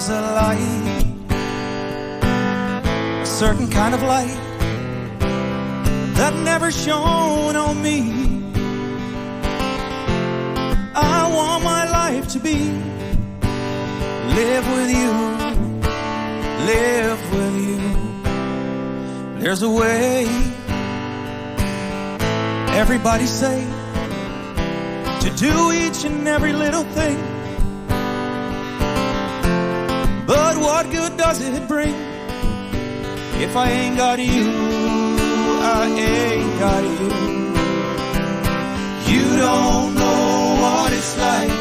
there's a light, a certain kind of light that never shone on me. I want my life to be live with you, live with you. There's a way, everybody say, to do each and every little thing what good does it bring if I ain't got you? I ain't got you. You don't know what it's like.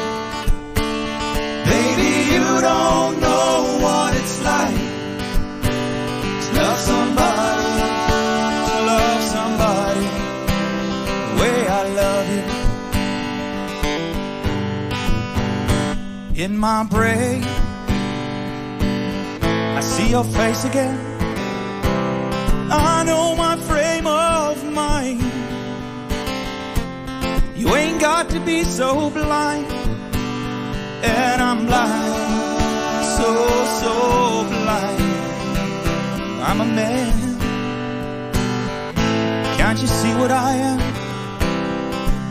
Baby, you don't know what it's like to love somebody, to love somebody the way I love you. In my brain, I see your face again. I know my frame of mind. You ain't got to be so blind. And I'm blind, so, so blind. I'm a man. Can't you see what I am?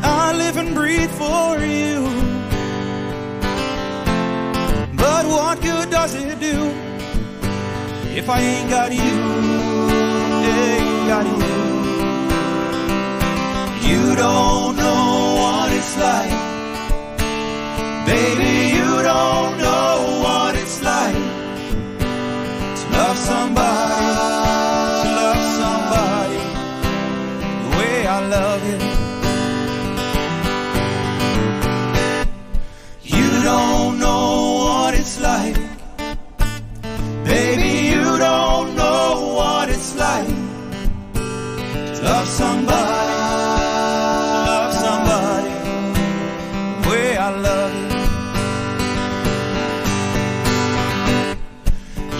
I live and breathe if I ain't got you? Ain't got you. You don't know what it's like. Baby, you don't know what it's like to love somebody, to love somebody the way I love you. Somebody, love somebody the way I love you.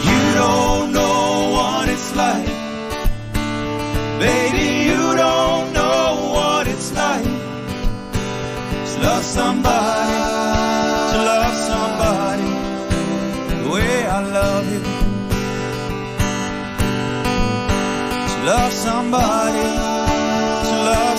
You don't know what it's like. Baby, you don't know what it's like to love somebody, to love somebody the way I love you. To love somebody,